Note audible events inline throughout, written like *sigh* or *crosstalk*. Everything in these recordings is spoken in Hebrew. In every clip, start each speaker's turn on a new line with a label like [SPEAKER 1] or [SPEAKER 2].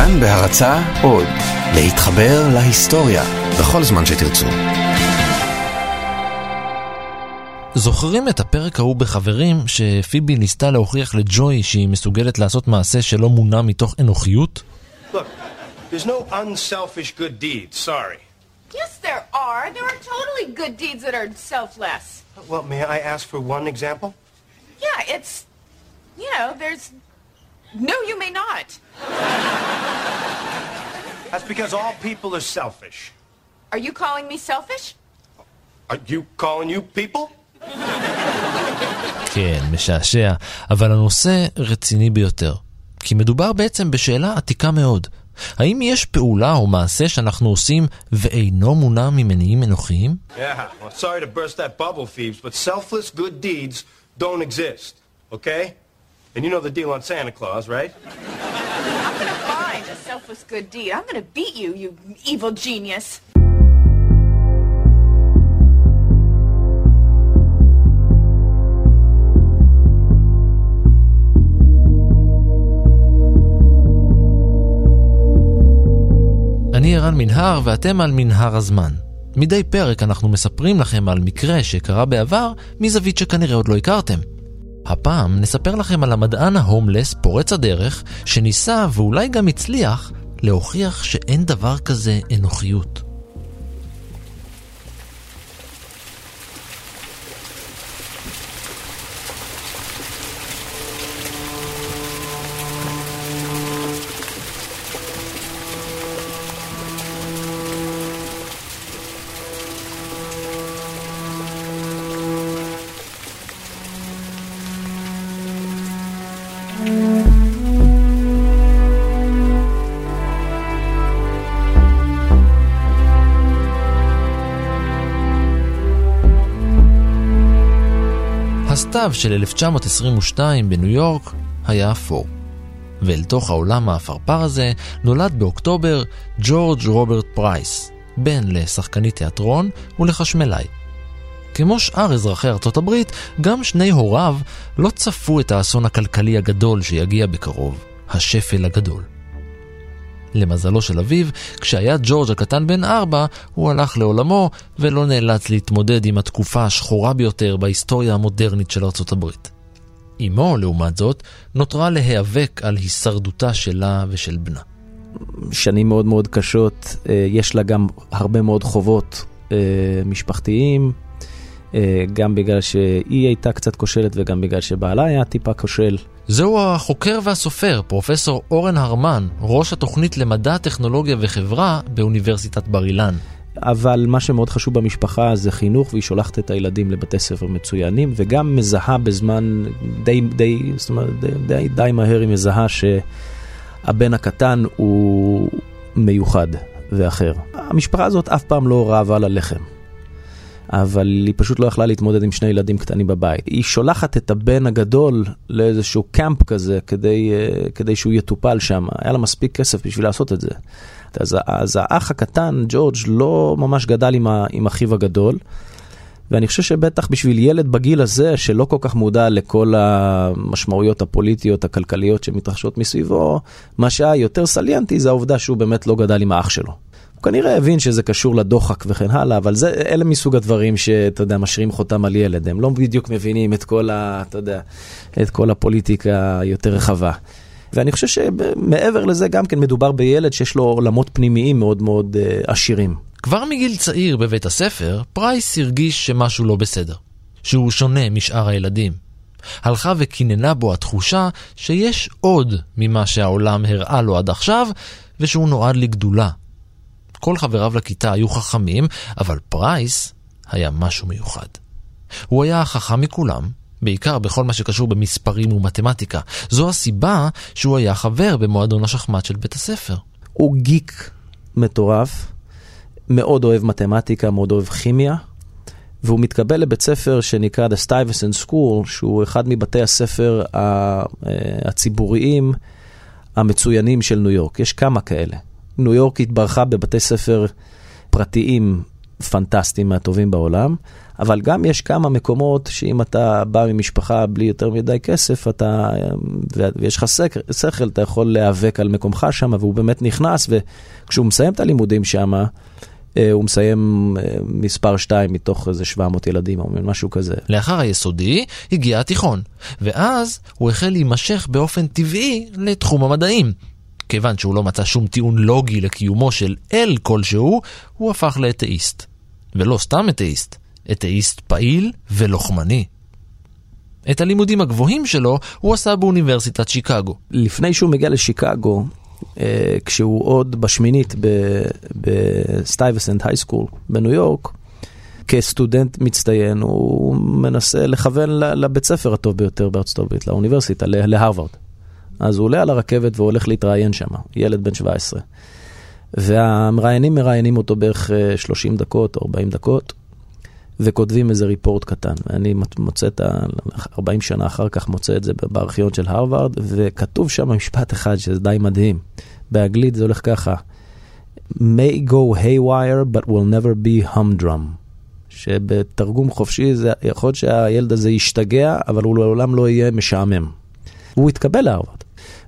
[SPEAKER 1] כאן בהרצה עוד, להתחבר להיסטוריה בכל זמן שתרצו.
[SPEAKER 2] זוכרים את הפרק ההוא בחברים, שפיבי ניסתה להוכיח לג'וי שהיא מסוגלת לעשות מעשה שלא מונע מתוך אנוכיות?
[SPEAKER 3] Look, there's no unselfish good deeds, sorry.
[SPEAKER 4] Yes, there are. There are totally good deeds that are selfless.
[SPEAKER 3] Well, may I ask for one example?
[SPEAKER 4] Yeah, it's, you know, there's. No, you may not.
[SPEAKER 3] That's because all people are selfish.
[SPEAKER 4] Are you calling me selfish?
[SPEAKER 3] Are you calling you people?
[SPEAKER 2] כן, משעשע, אבל הנושא רציני ביותר. כי מדובר בעצם בשאלה עתיקה מאוד. האם יש פעולה או מעשה שאנחנו עושים ואינו מונע ממניעים אנוכיים?
[SPEAKER 3] Yeah, well, sorry to burst that bubble, Phoebes, but selfless good deeds don't exist, okay? And you know the deal on Santa Claus, right?
[SPEAKER 4] I'm gonna find a selfless good deed. I'm gonna beat you, you evil genius.
[SPEAKER 2] אני ערן מנהר ואתם על מנהר הזמן. מדי פרק אנחנו מספרים לכם על מקרה שקרה בעבר מזווית שכנראה עוד לא הכרתם. הפעם נספר לכם על המדען ההומלס פורץ הדרך שניסה ואולי גם הצליח להוכיח שאין דבר כזה אנוכיות. הסתיו של 1922 בניו יורק היה אפור. ואל תוך העולם האפרפר הזה נולד באוקטובר ג'ורג' רוברט פרייס, בן לשחקנית תיאטרון ולחשמלאי. כמו שאר אזרחי ארצות הברית, גם שני הוריו לא צפו את האסון הכלכלי הגדול שיגיע בקרוב, השפל הגדול. למזלו של אביו, כשהיה ג'ורג' הקטן בן ארבע, הוא הלך לעולמו ולא נאלץ להתמודד עם התקופה השחורה ביותר בהיסטוריה המודרנית של ארצות הברית. אמו, לעומת זאת, נותרה להיאבק על הישרדותה שלה ושל בנה.
[SPEAKER 5] שנים מאוד מאוד קשות, אה, יש לה גם הרבה מאוד חובות אה, משפחתיים, גם בגלל שהיא הייתה קצת כושלת וגם בגלל שבעלה היה טיפה כושל.
[SPEAKER 2] זהו החוקר והסופר, פרופסור אורן הרמן, ראש התוכנית למדע, טכנולוגיה וחברה באוניברסיטת בר אילן.
[SPEAKER 5] אבל מה שמאוד חשוב במשפחה זה חינוך, והיא שולחת את הילדים לבתי ספר מצוינים, וגם מזהה בזמן די, די, זאת אומרת, די, די, די מהר היא מזהה שהבן הקטן הוא מיוחד ואחר. המשפחה הזאת אף פעם לא רעבה ללחם. אבל היא פשוט לא יכלה להתמודד עם שני ילדים קטנים בבית. היא שולחת את הבן הגדול לאיזשהו קמפ כזה כדי, אה, כדי שהוא יטופל שם. היה לה מספיק כסף בשביל לעשות את זה. אז, אז האח הקטן, ג'ורג', לא ממש גדל עם, ה, עם אחיו הגדול. ואני חושב שבטח בשביל ילד בגיל הזה, שלא כל כך מודע לכל המשמעויות הפוליטיות, הכלכליות שמתרחשות מסביבו, מה שהיה יותר סליאנטי זה העובדה שהוא באמת לא גדל עם האח שלו. הוא כנראה הבין שזה קשור לדוחק וכן הלאה, אבל זה, אלה מסוג הדברים שאתה יודע, משאירים חותם על ילד. הם לא בדיוק מבינים את כל, ה, אתה יודע, את כל הפוליטיקה היותר רחבה. ואני חושב שמעבר לזה גם כן מדובר בילד שיש לו עולמות פנימיים מאוד מאוד אה, עשירים.
[SPEAKER 2] כבר מגיל צעיר בבית הספר, פרייס הרגיש שמשהו לא בסדר. שהוא שונה משאר הילדים. הלכה וקיננה בו התחושה שיש עוד ממה שהעולם הראה לו עד עכשיו, ושהוא נועד לגדולה. כל חבריו לכיתה היו חכמים, אבל פרייס היה משהו מיוחד. הוא היה החכם מכולם, בעיקר בכל מה שקשור במספרים ומתמטיקה. זו הסיבה שהוא היה חבר במועדון השחמט של בית הספר.
[SPEAKER 5] הוא גיק מטורף, מאוד אוהב מתמטיקה, מאוד אוהב כימיה, והוא מתקבל לבית ספר שנקרא The Stuyvesant School, שהוא אחד מבתי הספר הציבוריים המצוינים של ניו יורק. יש כמה כאלה. ניו יורק התברכה בבתי ספר פרטיים פנטסטיים מהטובים בעולם, אבל גם יש כמה מקומות שאם אתה בא ממשפחה בלי יותר מדי כסף, אתה, ויש לך שכל, אתה יכול להיאבק על מקומך שם, והוא באמת נכנס, וכשהוא מסיים את הלימודים שם, אה, הוא מסיים אה, מספר 2 מתוך איזה 700 ילדים או משהו כזה.
[SPEAKER 2] לאחר היסודי הגיע התיכון, ואז הוא החל להימשך באופן טבעי לתחום המדעים. כיוון שהוא לא מצא שום טיעון לוגי לקיומו של אל כלשהו, הוא הפך לאתאיסט. ולא סתם אתאיסט, אתאיסט פעיל ולוחמני. את הלימודים הגבוהים שלו הוא עשה באוניברסיטת שיקגו.
[SPEAKER 5] לפני שהוא מגיע לשיקגו, אה, כשהוא עוד בשמינית בסטייבסנט הייסקול בניו יורק, כסטודנט מצטיין, הוא מנסה לכוון לבית ספר הטוב ביותר בארצות הברית, לאוניברסיטה, להרווארד. אז הוא עולה על הרכבת והולך להתראיין שם, ילד בן 17. והמראיינים מראיינים אותו בערך 30 אה, דקות או 40 דקות, וכותבים איזה ריפורט קטן. ואני מוצא את ה... 40 שנה אחר כך מוצא את זה בארכיון של הרווארד, וכתוב שם משפט אחד שזה די מדהים. באנגלית זה הולך ככה, may go haywire but will never be humdrum. שבתרגום חופשי זה יכול להיות שהילד הזה ישתגע, אבל הוא לעולם לא יהיה משעמם. הוא התקבל להרווארד.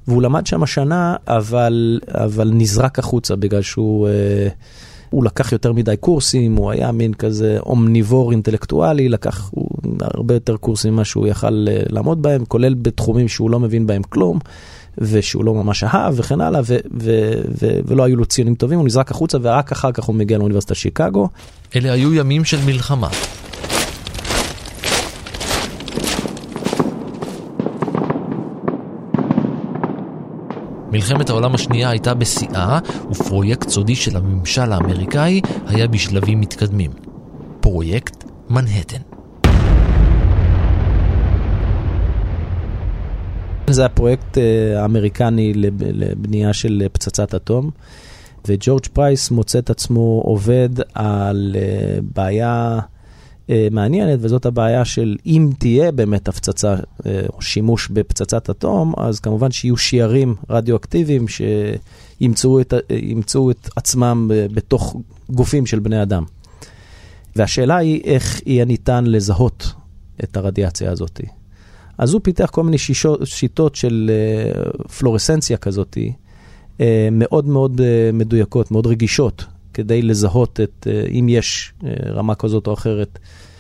[SPEAKER 5] והוא למד שם שנה, אבל, אבל נזרק החוצה בגלל שהוא... אה, הוא לקח יותר מדי קורסים, הוא היה מין כזה אומניבור אינטלקטואלי, לקח הרבה יותר קורסים ממה שהוא יכל אה, לעמוד בהם, כולל בתחומים שהוא לא מבין בהם כלום, ושהוא לא ממש אהב וכן הלאה, ו- ו- ו- ולא היו לו ציונים טובים, הוא נזרק החוצה ורק אחר כך הוא מגיע לאוניברסיטת שיקגו.
[SPEAKER 2] אלה היו ימים של מלחמה. מלחמת העולם השנייה הייתה בשיאה, ופרויקט סודי של הממשל האמריקאי היה בשלבים מתקדמים. פרויקט מנהטן.
[SPEAKER 5] זה הפרויקט אה, האמריקני לבנייה של פצצת אטום, וג'ורג' פרייס מוצא את עצמו עובד על אה, בעיה אה, מעניינת, וזאת הבעיה של אם תהיה באמת הפצצה אה, או שימוש בפצצת אטום, אז כמובן שיהיו שיירים רדיואקטיביים שימצאו את, את עצמם בתוך גופים של בני אדם. והשאלה היא איך יהיה ניתן לזהות את הרדיאציה הזאת. אז הוא פיתח כל מיני שישות, שיטות של uh, פלורסנציה כזאת, מאוד מאוד מדויקות, מאוד רגישות, כדי לזהות את, uh, אם יש uh, רמה כזאת או אחרת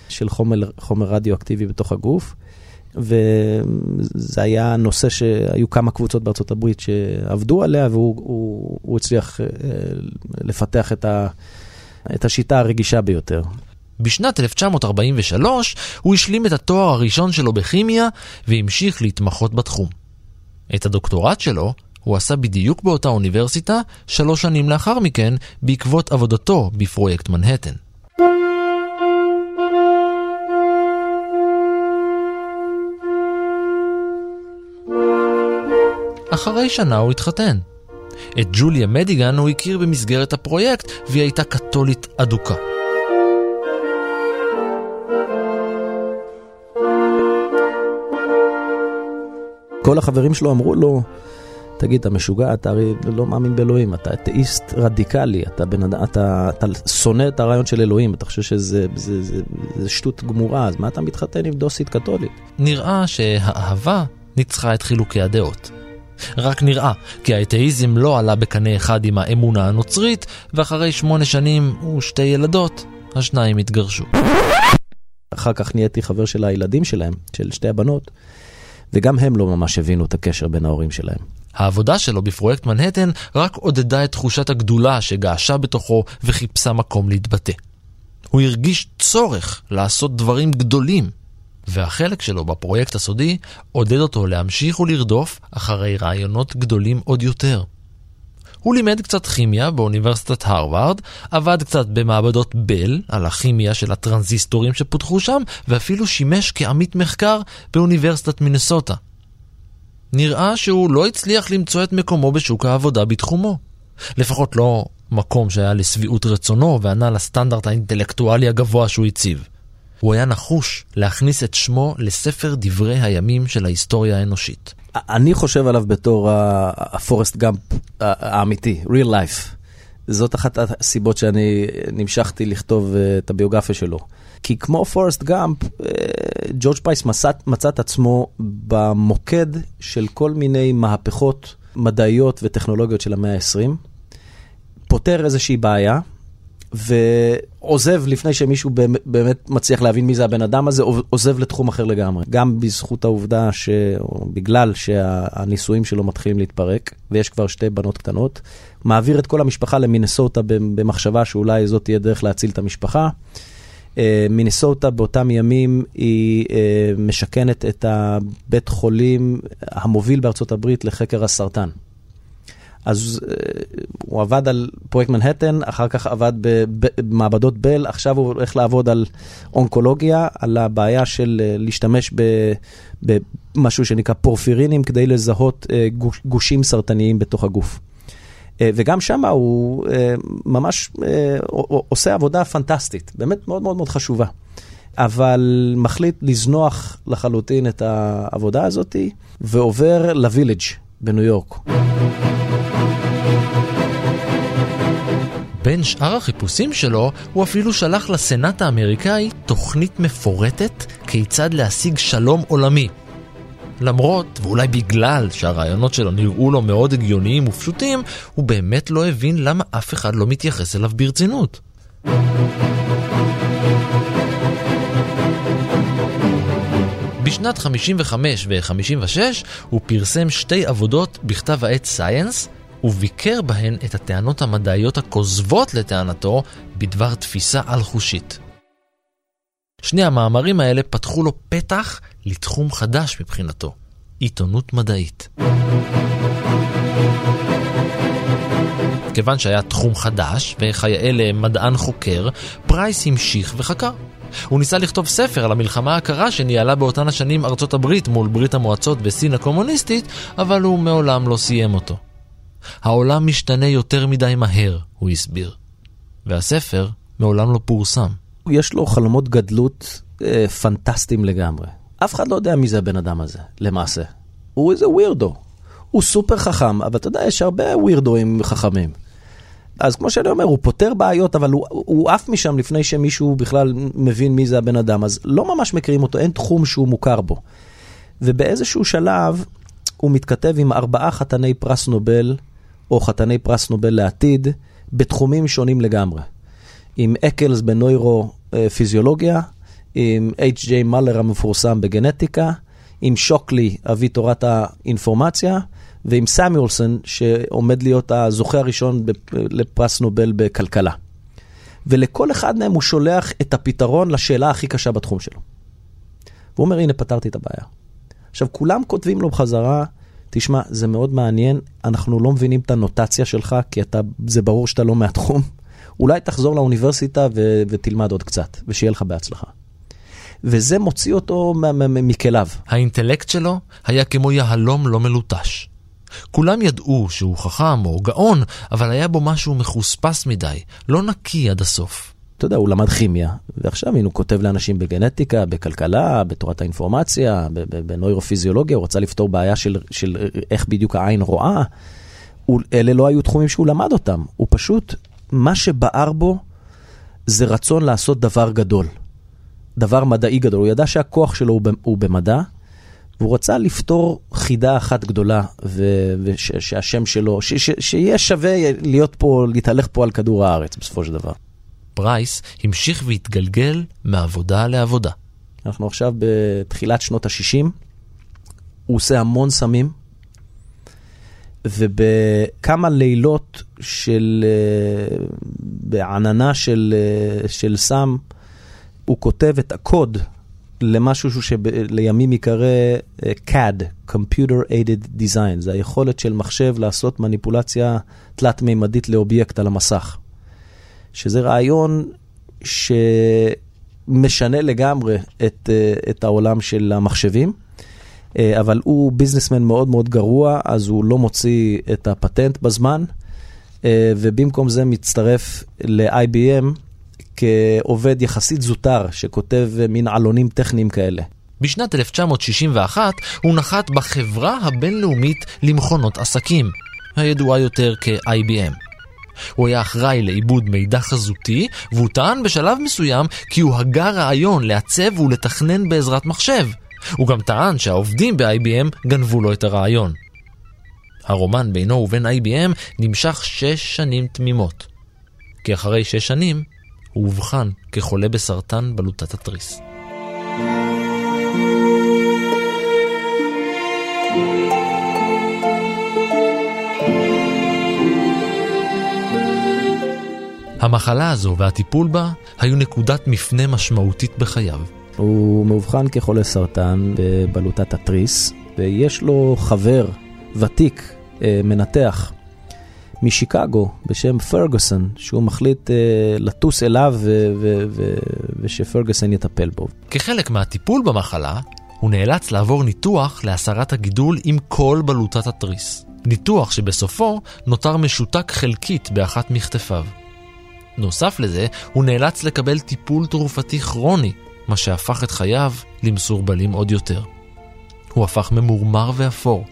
[SPEAKER 5] של חומר, חומר רדיואקטיבי בתוך הגוף. וזה היה נושא שהיו כמה קבוצות בארצות הברית שעבדו עליה, והוא הוא, הוא הצליח uh, לפתח את, ה, את השיטה הרגישה ביותר.
[SPEAKER 2] בשנת 1943 הוא השלים את התואר הראשון שלו בכימיה והמשיך להתמחות בתחום. את הדוקטורט שלו הוא עשה בדיוק באותה אוניברסיטה שלוש שנים לאחר מכן בעקבות עבודתו בפרויקט מנהטן. אחרי שנה הוא התחתן. את ג'וליה מדיגן הוא הכיר במסגרת הפרויקט והיא הייתה קתולית אדוקה.
[SPEAKER 5] כל החברים שלו אמרו לו, תגיד, אתה משוגע, אתה הרי לא מאמין באלוהים, אתה אתאיסט רדיקלי, אתה, בן, אתה, אתה, אתה שונא את הרעיון של אלוהים, אתה חושב שזה זה, זה, זה שטות גמורה, אז מה אתה מתחתן עם דוסית קתולית?
[SPEAKER 2] נראה שהאהבה ניצחה את חילוקי הדעות. רק נראה, כי האתאיזם לא עלה בקנה אחד עם האמונה הנוצרית, ואחרי שמונה שנים ושתי ילדות, השניים התגרשו.
[SPEAKER 5] אחר כך נהייתי חבר של הילדים שלהם, של שתי הבנות. וגם הם לא ממש הבינו את הקשר בין ההורים שלהם.
[SPEAKER 2] העבודה שלו בפרויקט מנהטן רק עודדה את תחושת הגדולה שגעשה בתוכו וחיפשה מקום להתבטא. הוא הרגיש צורך לעשות דברים גדולים, והחלק שלו בפרויקט הסודי עודד אותו להמשיך ולרדוף אחרי רעיונות גדולים עוד יותר. הוא לימד קצת כימיה באוניברסיטת הרווארד, עבד קצת במעבדות בל על הכימיה של הטרנזיסטורים שפותחו שם, ואפילו שימש כעמית מחקר באוניברסיטת מינסוטה. נראה שהוא לא הצליח למצוא את מקומו בשוק העבודה בתחומו. לפחות לא מקום שהיה לשביעות רצונו וענה לסטנדרט האינטלקטואלי הגבוה שהוא הציב. הוא היה נחוש להכניס את שמו לספר דברי הימים של ההיסטוריה האנושית.
[SPEAKER 5] אני חושב עליו בתור הפורסט גאמפ האמיתי, real life. זאת אחת הסיבות שאני נמשכתי לכתוב אה, את הביוגרפיה שלו. כי כמו פורסט גאמפ, אה, ג'ורג' פרייס מצא, מצא את עצמו במוקד של כל מיני מהפכות מדעיות וטכנולוגיות של המאה ה-20, פותר איזושהי בעיה, ועוזב לפני שמישהו באמת מצליח להבין מי זה הבן אדם הזה, עוזב לתחום אחר לגמרי. גם בזכות העובדה, ש... או בגלל שהנישואים שלו מתחילים להתפרק, ויש כבר שתי בנות קטנות, מעביר את כל המשפחה למינסוטה במחשבה שאולי זאת תהיה דרך להציל את המשפחה. אה, מינסוטה באותם ימים היא אה, משכנת את הבית חולים המוביל בארצות הברית לחקר הסרטן. אז uh, הוא עבד על פרויקט מנהטן, אחר כך עבד במעבדות בל, עכשיו הוא הולך לעבוד על אונקולוגיה, על הבעיה של להשתמש במשהו שנקרא פורפירינים כדי לזהות גוש, גושים סרטניים בתוך הגוף. Uh, וגם שם הוא uh, ממש uh, עושה עבודה פנטסטית, באמת מאוד מאוד מאוד חשובה. אבל מחליט לזנוח לחלוטין את העבודה הזאת ועובר לווילג' בניו יורק.
[SPEAKER 2] בין שאר החיפושים שלו, הוא אפילו שלח לסנאט האמריקאי תוכנית מפורטת כיצד להשיג שלום עולמי. למרות, ואולי בגלל שהרעיונות שלו נראו לו מאוד הגיוניים ופשוטים, הוא באמת לא הבין למה אף אחד לא מתייחס אליו ברצינות. בשנת 55 ו-56 הוא פרסם שתי עבודות בכתב העת סייאנס, וביקר בהן את הטענות המדעיות הכוזבות לטענתו בדבר תפיסה על-חושית. שני המאמרים האלה פתחו לו פתח לתחום חדש מבחינתו, עיתונות מדעית. כיוון שהיה תחום חדש, וכיאה למדען חוקר, פרייס המשיך וחקר. הוא ניסה לכתוב ספר על המלחמה הקרה שניהלה באותן השנים ארצות הברית מול ברית המועצות וסין הקומוניסטית, אבל הוא מעולם לא סיים אותו. העולם משתנה יותר מדי מהר, הוא הסביר. והספר מעולם לא פורסם.
[SPEAKER 5] יש לו חלומות גדלות אה, פנטסטיים לגמרי. אף אחד לא יודע מי זה הבן אדם הזה, למעשה. הוא איזה ווירדו. הוא סופר חכם, אבל אתה יודע, יש הרבה ווירדואים חכמים. אז כמו שאני אומר, הוא פותר בעיות, אבל הוא, הוא עף משם לפני שמישהו בכלל מבין מי זה הבן אדם. אז לא ממש מכירים אותו, אין תחום שהוא מוכר בו. ובאיזשהו שלב הוא מתכתב עם ארבעה חתני פרס נובל או חתני פרס נובל לעתיד, בתחומים שונים לגמרי. עם אקלס בנוירו-פיזיולוגיה, עם H.J. מלר המפורסם בגנטיקה, עם שוקלי, אבי תורת האינפורמציה, ועם סמיולסון, שעומד להיות הזוכה הראשון לפרס נובל בכלכלה. ולכל אחד מהם הוא שולח את הפתרון לשאלה הכי קשה בתחום שלו. והוא אומר, הנה, פתרתי את הבעיה. עכשיו, כולם כותבים לו בחזרה, תשמע, זה מאוד מעניין, אנחנו לא מבינים את הנוטציה שלך, כי אתה, זה ברור שאתה לא מהתחום. אולי תחזור לאוניברסיטה ו- ותלמד עוד קצת, ושיהיה לך בהצלחה. וזה מוציא אותו מכליו.
[SPEAKER 2] האינטלקט שלו היה כמו יהלום לא מלוטש. כולם ידעו שהוא חכם או גאון, אבל היה בו משהו מחוספס מדי, לא נקי עד הסוף.
[SPEAKER 5] אתה יודע, הוא למד כימיה, ועכשיו הנה הוא כותב לאנשים בגנטיקה, בכלכלה, בתורת האינפורמציה, בנוירופיזיולוגיה, הוא רצה לפתור בעיה של, של איך בדיוק העין רואה. הוא, אלה לא היו תחומים שהוא למד אותם, הוא פשוט, מה שבער בו זה רצון לעשות דבר גדול, דבר מדעי גדול. הוא ידע שהכוח שלו הוא, במדע, והוא רצה לפתור חידה אחת גדולה, ושהשם שלו, ש, ש, שיהיה שווה להיות פה, להתהלך פה על כדור הארץ בסופו של דבר.
[SPEAKER 2] פרייס המשיך והתגלגל מעבודה לעבודה.
[SPEAKER 5] אנחנו עכשיו בתחילת שנות ה-60, הוא עושה המון סמים, ובכמה לילות של, אה, בעננה של, אה, של סם, הוא כותב את הקוד למשהו שלימים ייקרא אה, CAD, Computer Aided Design, זה היכולת של מחשב לעשות מניפולציה תלת-מימדית לאובייקט על המסך. שזה רעיון שמשנה לגמרי את, את העולם של המחשבים. אה, אבל הוא ביזנסמן מאוד מאוד גרוע, אז הוא לא מוציא את הפטנט בזמן, אה, ובמקום זה מצטרף ל-IBM כעובד יחסית זוטר, שכותב מין עלונים טכניים כאלה.
[SPEAKER 2] בשנת 1961 הוא נחת בחברה הבינלאומית למכונות עסקים, הידועה יותר כ-IBM. הוא היה אחראי לעיבוד מידע חזותי, והוא טען בשלב מסוים כי הוא הגה רעיון לעצב ולתכנן בעזרת מחשב. הוא גם טען שהעובדים ב-IBM גנבו לו את הרעיון. הרומן בינו ובין IBM נמשך שש שנים תמימות. כי אחרי שש שנים הוא אובחן כחולה בסרטן בלוטת התריס. המחלה הזו והטיפול בה היו נקודת מפנה משמעותית בחייו.
[SPEAKER 5] הוא מאובחן כחולה סרטן בבלוטת התריס, ויש לו חבר ותיק, אה, מנתח, משיקגו בשם פרגוסון, שהוא מחליט uh, לטוס אליו ושפרגוסון יטפל בו.
[SPEAKER 2] כחלק מהטיפול במחלה, הוא נאלץ לעבור ניתוח להסרת הגידול עם כל בלוטת התריס. ניתוח שבסופו נותר משותק חלקית באחת מכתפיו. נוסף לזה, הוא נאלץ לקבל טיפול תרופתי כרוני, מה שהפך את חייו למסורבלים עוד יותר. הוא הפך ממורמר ואפור,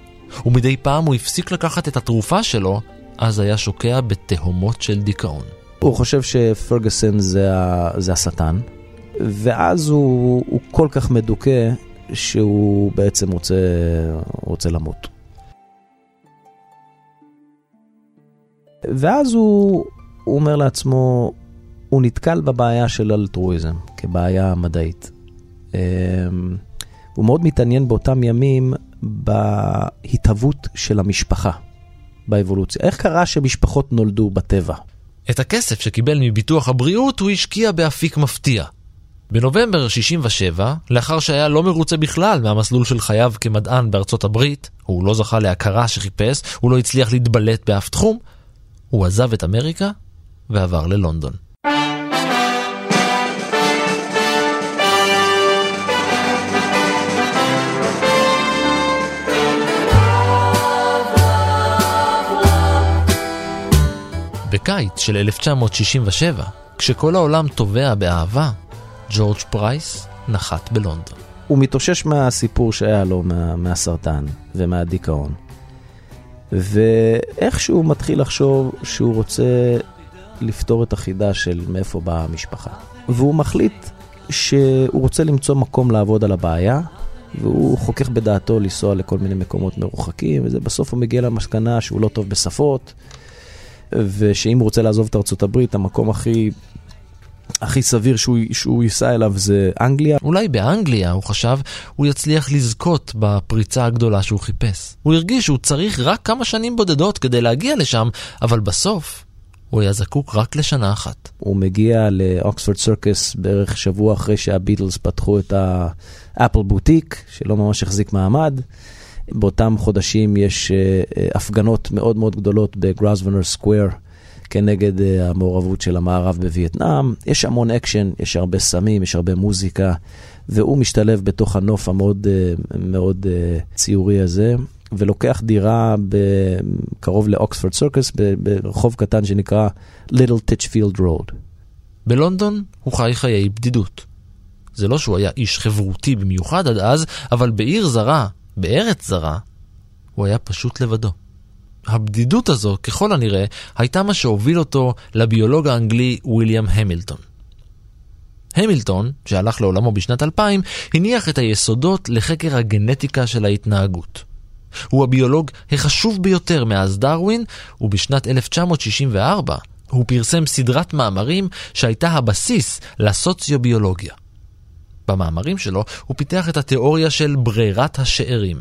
[SPEAKER 2] ומדי פעם הוא הפסיק לקחת את התרופה שלו אז היה שוקע בתהומות של דיכאון.
[SPEAKER 5] הוא חושב שפרגוסון זה, זה השטן, ואז הוא, הוא כל כך מדוכא שהוא בעצם רוצה, רוצה למות. ואז הוא, הוא אומר לעצמו, הוא נתקל בבעיה של אלטרואיזם כבעיה מדעית. אמ, הוא מאוד מתעניין באותם ימים בהתהוות של המשפחה. באבולוציה. איך קרה שמשפחות נולדו בטבע?
[SPEAKER 2] את הכסף שקיבל מביטוח הבריאות הוא השקיע באפיק מפתיע. בנובמבר 67, לאחר שהיה לא מרוצה בכלל מהמסלול של חייו כמדען בארצות הברית, הוא לא זכה להכרה שחיפש, הוא לא הצליח להתבלט באף תחום, הוא עזב את אמריקה ועבר ללונדון. בקיץ של 1967, כשכל העולם טובע באהבה, ג'ורג' פרייס נחת בלונדון.
[SPEAKER 5] הוא מתאושש מהסיפור שהיה לו מה, מהסרטן ומהדיכאון. ואיכשהו הוא מתחיל לחשוב שהוא רוצה לפתור את החידה של מאיפה באה המשפחה. והוא מחליט שהוא רוצה למצוא מקום לעבוד על הבעיה, והוא חוכך בדעתו לנסוע לכל מיני מקומות מרוחקים, ובסוף הוא מגיע למסקנה שהוא לא טוב בשפות, ושאם הוא רוצה לעזוב את ארצות הברית, המקום הכי... הכי סביר שהוא, שהוא ייסע אליו זה אנגליה.
[SPEAKER 2] אולי באנגליה, הוא חשב, הוא יצליח לזכות בפריצה הגדולה שהוא חיפש. הוא הרגיש שהוא צריך רק כמה שנים בודדות כדי להגיע לשם, אבל בסוף הוא היה זקוק רק לשנה אחת.
[SPEAKER 5] הוא מגיע לאוקספורד סרקס בערך שבוע אחרי שהביטלס פתחו את האפל בוטיק, שלא ממש החזיק מעמד. באותם חודשים יש אה, אה, הפגנות מאוד מאוד גדולות בגרוסוונור סקוויר כנגד אה, המעורבות של המערב בווייטנאם. יש המון אקשן, יש הרבה סמים, יש הרבה מוזיקה, והוא משתלב בתוך הנוף המאוד מאוד ציורי הזה. ולוקח דירה קרוב לאוקספורד סרקס ברחוב קטן שנקרא ליטל טיצ'פילד רוד.
[SPEAKER 2] בלונדון הוא חי חיי בדידות. זה לא שהוא היה איש חברותי במיוחד עד אז, אבל בעיר זרה, בארץ זרה, הוא היה פשוט לבדו. הבדידות הזו, ככל הנראה, הייתה מה שהוביל אותו לביולוג האנגלי ויליאם המילטון. המילטון, שהלך לעולמו בשנת 2000, הניח את היסודות לחקר הגנטיקה של ההתנהגות. הוא הביולוג החשוב ביותר מאז דרווין, ובשנת 1964 הוא פרסם סדרת מאמרים שהייתה הבסיס לסוציוביולוגיה. במאמרים שלו הוא פיתח את התיאוריה של ברירת השארים.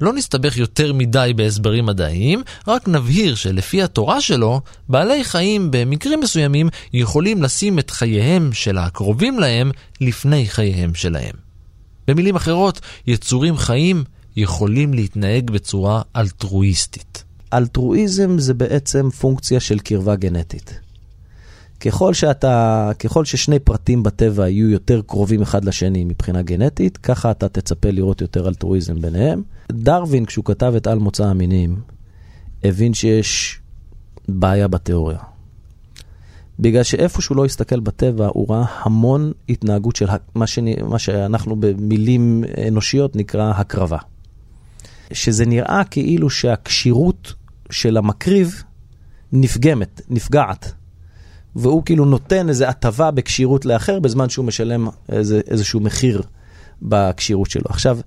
[SPEAKER 2] לא נסתבך יותר מדי בהסברים מדעיים, רק נבהיר שלפי התורה שלו, בעלי חיים במקרים מסוימים יכולים לשים את חייהם של הקרובים להם לפני חייהם שלהם. במילים אחרות, יצורים חיים יכולים להתנהג בצורה אלטרואיסטית.
[SPEAKER 5] אלטרואיזם זה בעצם פונקציה של קרבה גנטית. ככל שאתה, ככל ששני פרטים בטבע יהיו יותר קרובים אחד לשני מבחינה גנטית, ככה אתה תצפה לראות יותר אלטרואיזם ביניהם. דרווין, כשהוא כתב את על מוצא המינים, הבין שיש בעיה בתיאוריה. בגלל שאיפה שהוא לא הסתכל בטבע, הוא ראה המון התנהגות של מה, שאני, מה שאנחנו במילים אנושיות נקרא הקרבה. שזה נראה כאילו שהכשירות של המקריב נפגמת, נפגעת. והוא כאילו נותן איזו הטבה בכשירות לאחר בזמן שהוא משלם איזה, איזשהו מחיר בכשירות שלו. עכשיו,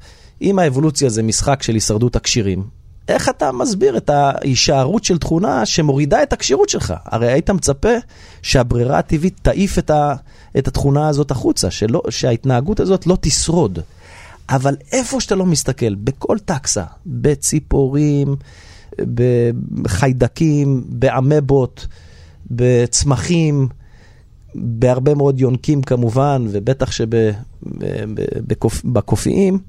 [SPEAKER 5] אם האבולוציה זה משחק של הישרדות הכשירים, איך אתה מסביר את ההישארות של תכונה שמורידה את הכשירות שלך? הרי היית מצפה שהברירה הטבעית תעיף את, ה, את התכונה הזאת החוצה, שלא, שההתנהגות הזאת לא תשרוד. אבל איפה שאתה לא מסתכל, בכל טקסה, בציפורים, בחיידקים, באמבות, בצמחים, בהרבה מאוד יונקים כמובן, ובטח שבקופיים,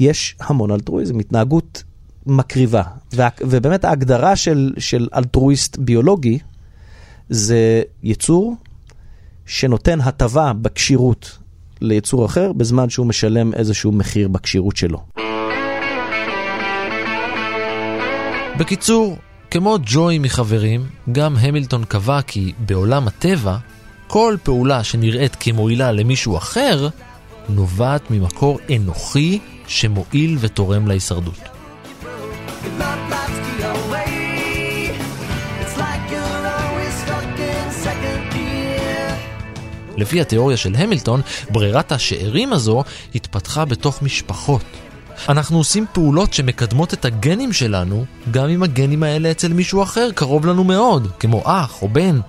[SPEAKER 5] יש המון אלטרואיזם, התנהגות מקריבה. וה, ובאמת ההגדרה של, של אלטרואיסט ביולוגי זה יצור שנותן הטבה בכשירות ליצור אחר, בזמן שהוא משלם איזשהו מחיר בכשירות שלו.
[SPEAKER 2] בקיצור, כמו ג'וי מחברים, גם המילטון קבע כי בעולם הטבע, כל פעולה שנראית כמועילה למישהו אחר, נובעת ממקור אנוכי שמועיל ותורם להישרדות. לפי התיאוריה של המילטון, ברירת השארים הזו התפתחה בתוך משפחות. אנחנו עושים פעולות שמקדמות את הגנים שלנו, גם אם הגנים האלה אצל מישהו אחר קרוב לנו מאוד, כמו אח או בן.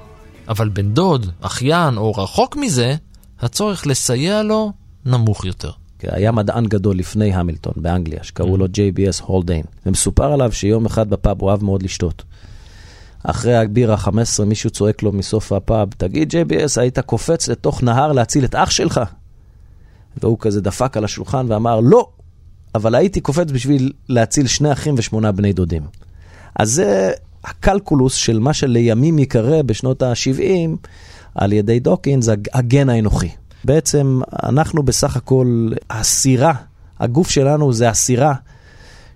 [SPEAKER 2] אבל בן דוד, אחיין או רחוק מזה, הצורך לסייע לו נמוך יותר.
[SPEAKER 5] היה מדען גדול לפני המילטון באנגליה, שקראו לו JBS הולדיין, ומסופר עליו שיום אחד בפאב הוא אהב מאוד לשתות. אחרי הבירה 15 מישהו צועק לו מסוף הפאב, תגיד JBS, היית קופץ לתוך נהר להציל את אח שלך? והוא כזה דפק על השולחן ואמר, לא, אבל הייתי קופץ בשביל להציל שני אחים ושמונה בני דודים. אז זה הקלקולוס של מה שלימים ייקרא בשנות ה-70 על ידי דוקינס, הגן האנוכי. בעצם אנחנו בסך הכל הסירה, הגוף שלנו זה הסירה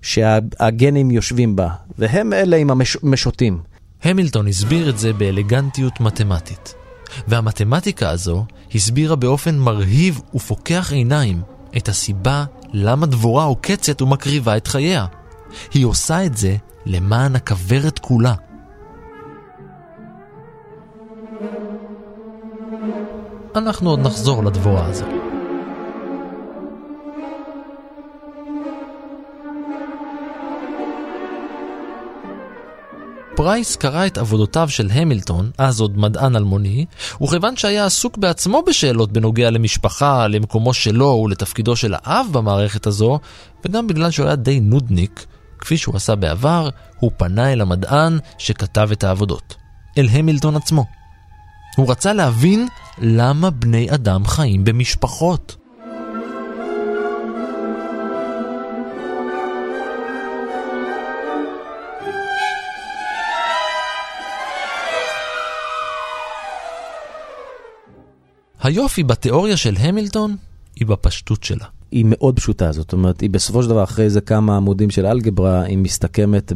[SPEAKER 5] שהגנים יושבים בה, והם אלה עם המשוטים.
[SPEAKER 2] המילטון הסביר את זה באלגנטיות מתמטית. והמתמטיקה הזו הסבירה באופן מרהיב ופוקח עיניים את הסיבה למה דבורה עוקצת ומקריבה את חייה. היא עושה את זה למען הכוורת כולה. אנחנו עוד נחזור לדבורה הזו. פרייס קרא את עבודותיו של המילטון, אז עוד מדען אלמוני, וכיוון שהיה עסוק בעצמו בשאלות בנוגע למשפחה, למקומו שלו ולתפקידו של האב במערכת הזו, וגם בגלל שהוא היה די נודניק, כפי שהוא עשה בעבר, הוא פנה אל המדען שכתב את העבודות, אל המילטון עצמו. הוא רצה להבין למה בני אדם חיים במשפחות. היופי בתיאוריה של המילטון היא בפשטות שלה.
[SPEAKER 5] היא מאוד פשוטה, זאת אומרת, היא בסופו של דבר, אחרי איזה כמה עמודים של אלגברה, היא מסתכמת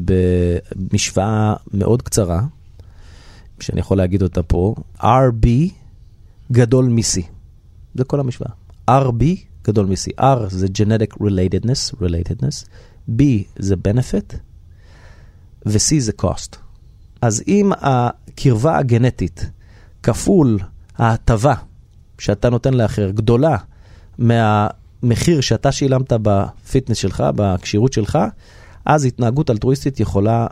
[SPEAKER 5] במשוואה מאוד קצרה, שאני יכול להגיד אותה פה, RB גדול מ-C. זה כל המשוואה. RB גדול מ-C. R זה genetic relatedness, relatedness, B זה benefit, ו-C זה cost. אז אם הקרבה הגנטית כפול ההטבה שאתה נותן לאחר גדולה מהמחיר שאתה שילמת ב fitness שלך, בכשירות שלך, אז התנהגות אלטרואיסטית יכולה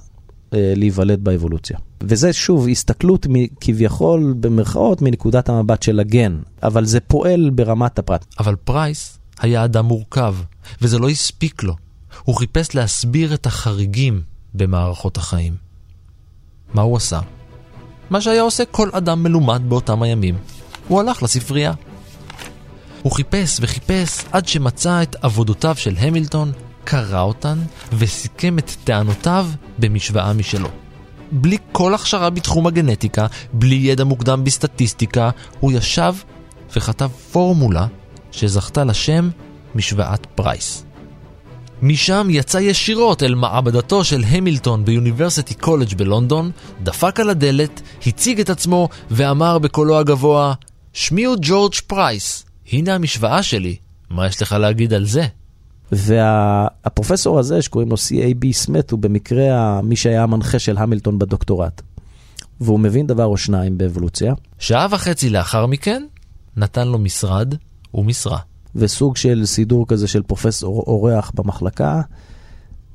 [SPEAKER 5] אה, להיוולד באבולוציה. וזה שוב הסתכלות כביכול במרכאות מנקודת המבט של הגן, אבל זה פועל ברמת הפרט.
[SPEAKER 2] אבל פרייס היה אדם מורכב, וזה לא הספיק לו. הוא חיפש להסביר את החריגים במערכות החיים. מה הוא עשה? מה שהיה עושה כל אדם מלומד באותם הימים. הוא הלך לספרייה. הוא חיפש וחיפש עד שמצא את עבודותיו של המילטון, קרא אותן וסיכם את טענותיו במשוואה משלו. בלי כל הכשרה בתחום הגנטיקה, בלי ידע מוקדם בסטטיסטיקה, הוא ישב וכתב פורמולה שזכתה לשם משוואת פרייס. משם יצא ישירות אל מעבדתו של המילטון ביוניברסיטי קולג' בלונדון, דפק על הדלת, הציג את עצמו ואמר בקולו הגבוה, שמי הוא ג'ורג' פרייס, הנה המשוואה שלי, מה יש לך להגיד על זה?
[SPEAKER 5] והפרופסור וה, הזה שקוראים לו C.A.B. סמית הוא במקרה מי שהיה המנחה של המילטון בדוקטורט. והוא מבין דבר או שניים באבולוציה.
[SPEAKER 2] שעה וחצי לאחר מכן, נתן לו משרד ומשרה.
[SPEAKER 5] וסוג של סידור כזה של פרופסור אורח במחלקה.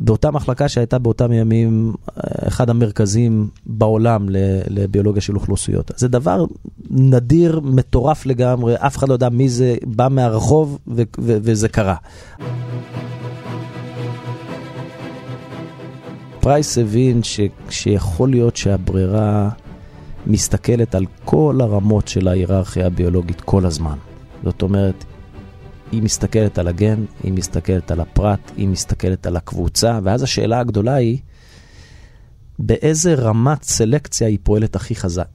[SPEAKER 5] באותה מחלקה שהייתה באותם ימים אה, אחד המרכזים בעולם לביולוגיה של אוכלוסיות. זה דבר נדיר, מטורף לגמרי, אף אחד לא יודע מי זה, בא מהרחוב וזה קרה. פרייס הבין ש- שיכול להיות שהברירה מסתכלת על כל הרמות של ההיררכיה הביולוגית כל הזמן. זאת אומרת, היא מסתכלת על הגן, היא מסתכלת על הפרט, היא מסתכלת על הקבוצה, ואז השאלה הגדולה היא, באיזה רמת סלקציה היא פועלת הכי חזק,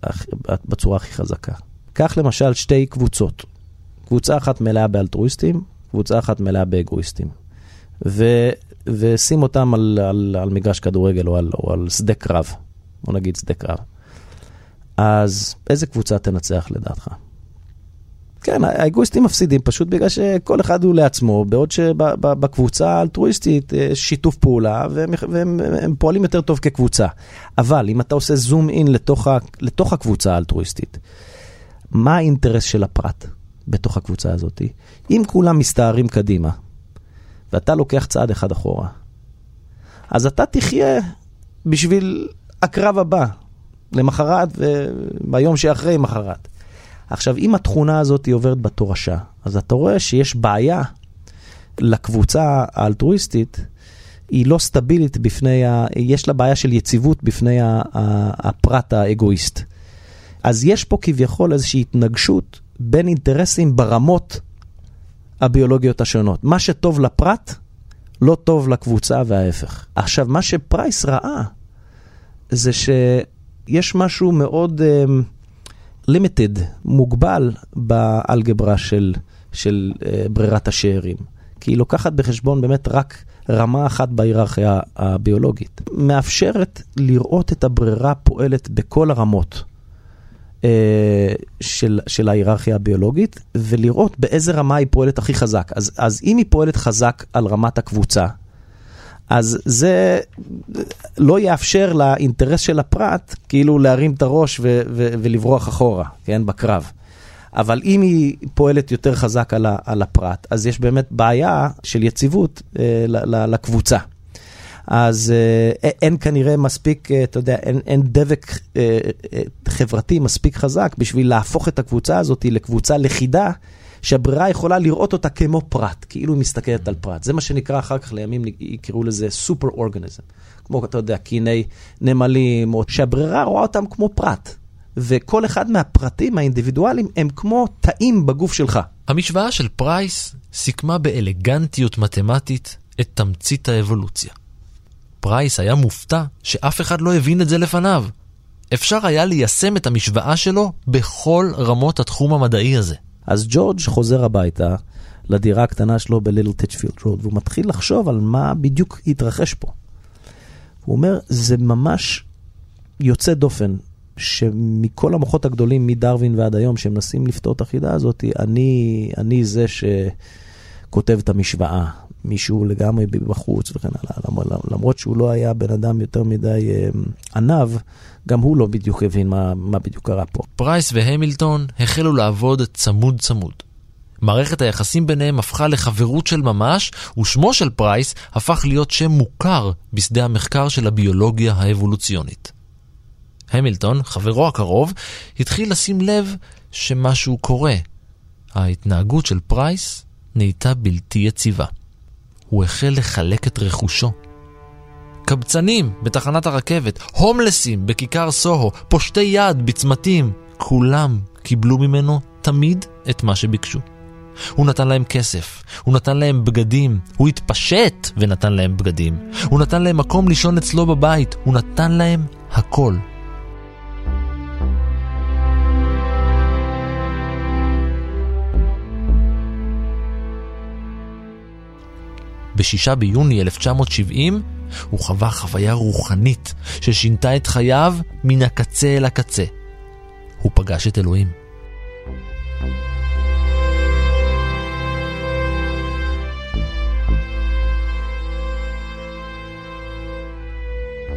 [SPEAKER 5] בצורה הכי חזקה. קח למשל שתי קבוצות. קבוצה אחת מלאה באלטרואיסטים, קבוצה אחת מלאה באגואיסטים. ו, ושים אותם על, על, על מגרש כדורגל או על, או על שדה קרב, בוא נגיד שדה קרב. אז איזה קבוצה תנצח לדעתך? כן, האגואיסטים מפסידים פשוט בגלל שכל אחד הוא לעצמו, בעוד שבקבוצה האלטרואיסטית יש אה, שיתוף פעולה והם, והם הם פועלים יותר טוב כקבוצה. אבל אם אתה עושה זום אין לתוך, ה, לתוך הקבוצה האלטרואיסטית, מה האינטרס של הפרט בתוך הקבוצה הזאת? אם כולם מסתערים קדימה, ואתה לוקח צעד אחד אחורה, אז אתה תחיה בשביל הקרב הבא, למחרת וביום שאחרי מחרת. עכשיו, אם התכונה הזאת היא עוברת בתורשה, אז אתה רואה שיש בעיה לקבוצה האלטרואיסטית, היא לא סטבילית בפני, ה... יש לה בעיה של יציבות בפני הפרט האגואיסט. אז יש פה כביכול איזושהי התנגשות בין אינטרסים ברמות הביולוגיות השונות. מה שטוב לפרט, לא טוב לקבוצה וההפך. עכשיו, מה שפרייס ראה, זה שיש משהו מאוד... Uh, limited, מוגבל באלגברה של, של uh, ברירת השארים. כי היא לוקחת בחשבון באמת רק רמה אחת בהיררכיה הביולוגית. מאפשרת לראות את הברירה פועלת בכל הרמות uh, של, של ההיררכיה הביולוגית, ולראות באיזה רמה היא פועלת הכי חזק. אז, אז אם היא פועלת חזק על רמת הקבוצה, אז זה לא יאפשר לאינטרס של הפרט כאילו להרים את הראש ו- ו- ולברוח אחורה, כן, בקרב. אבל אם היא פועלת יותר חזק על, ה- על הפרט, אז יש באמת בעיה של יציבות אה, ל- ל- לקבוצה. אז אה, אין כנראה מספיק, אה, אתה יודע, אין, אין דבק אה, אה, חברתי מספיק חזק בשביל להפוך את הקבוצה הזאת לקבוצה לכידה. שהברירה יכולה לראות אותה כמו פרט, כאילו היא מסתכלת על פרט. זה מה שנקרא אחר כך לימים, יקראו לזה super organism. כמו, אתה יודע, קיני נמלים, או שהברירה רואה אותם כמו פרט. וכל אחד מהפרטים האינדיבידואליים הם כמו תאים בגוף שלך.
[SPEAKER 2] המשוואה של פרייס סיכמה באלגנטיות מתמטית את תמצית האבולוציה. פרייס היה מופתע שאף אחד לא הבין את זה לפניו. אפשר היה ליישם את המשוואה שלו בכל רמות התחום המדעי הזה.
[SPEAKER 5] אז ג'ורג' חוזר הביתה לדירה הקטנה שלו בליטל טיצ'פילד רוד, והוא מתחיל לחשוב על מה בדיוק התרחש פה. הוא אומר, זה ממש יוצא דופן, שמכל המוחות הגדולים, מדרווין ועד היום, שמנסים לפתור את החידה הזאת, אני, אני זה שכותב את המשוואה. מישהו לגמרי בחוץ וכן הלאה, למרות שהוא לא היה בן אדם יותר מדי אה, עניו, גם הוא לא בדיוק הבין מה, מה בדיוק קרה פה.
[SPEAKER 2] פרייס והמילטון החלו לעבוד צמוד צמוד. מערכת היחסים ביניהם הפכה לחברות של ממש, ושמו של פרייס הפך להיות שם מוכר בשדה המחקר של הביולוגיה האבולוציונית. המילטון, חברו הקרוב, התחיל לשים לב שמשהו קורה. ההתנהגות של פרייס נהייתה בלתי יציבה. הוא החל לחלק את רכושו. קבצנים בתחנת הרכבת, הומלסים בכיכר סוהו, פושטי יד בצמתים, כולם קיבלו ממנו תמיד את מה שביקשו. הוא נתן להם כסף, הוא נתן להם בגדים, הוא התפשט ונתן להם בגדים, הוא נתן להם מקום לישון אצלו בבית, הוא נתן להם הכל. ב-6 ביוני 1970 הוא חווה חוויה רוחנית ששינתה את חייו מן הקצה אל הקצה. הוא פגש את אלוהים.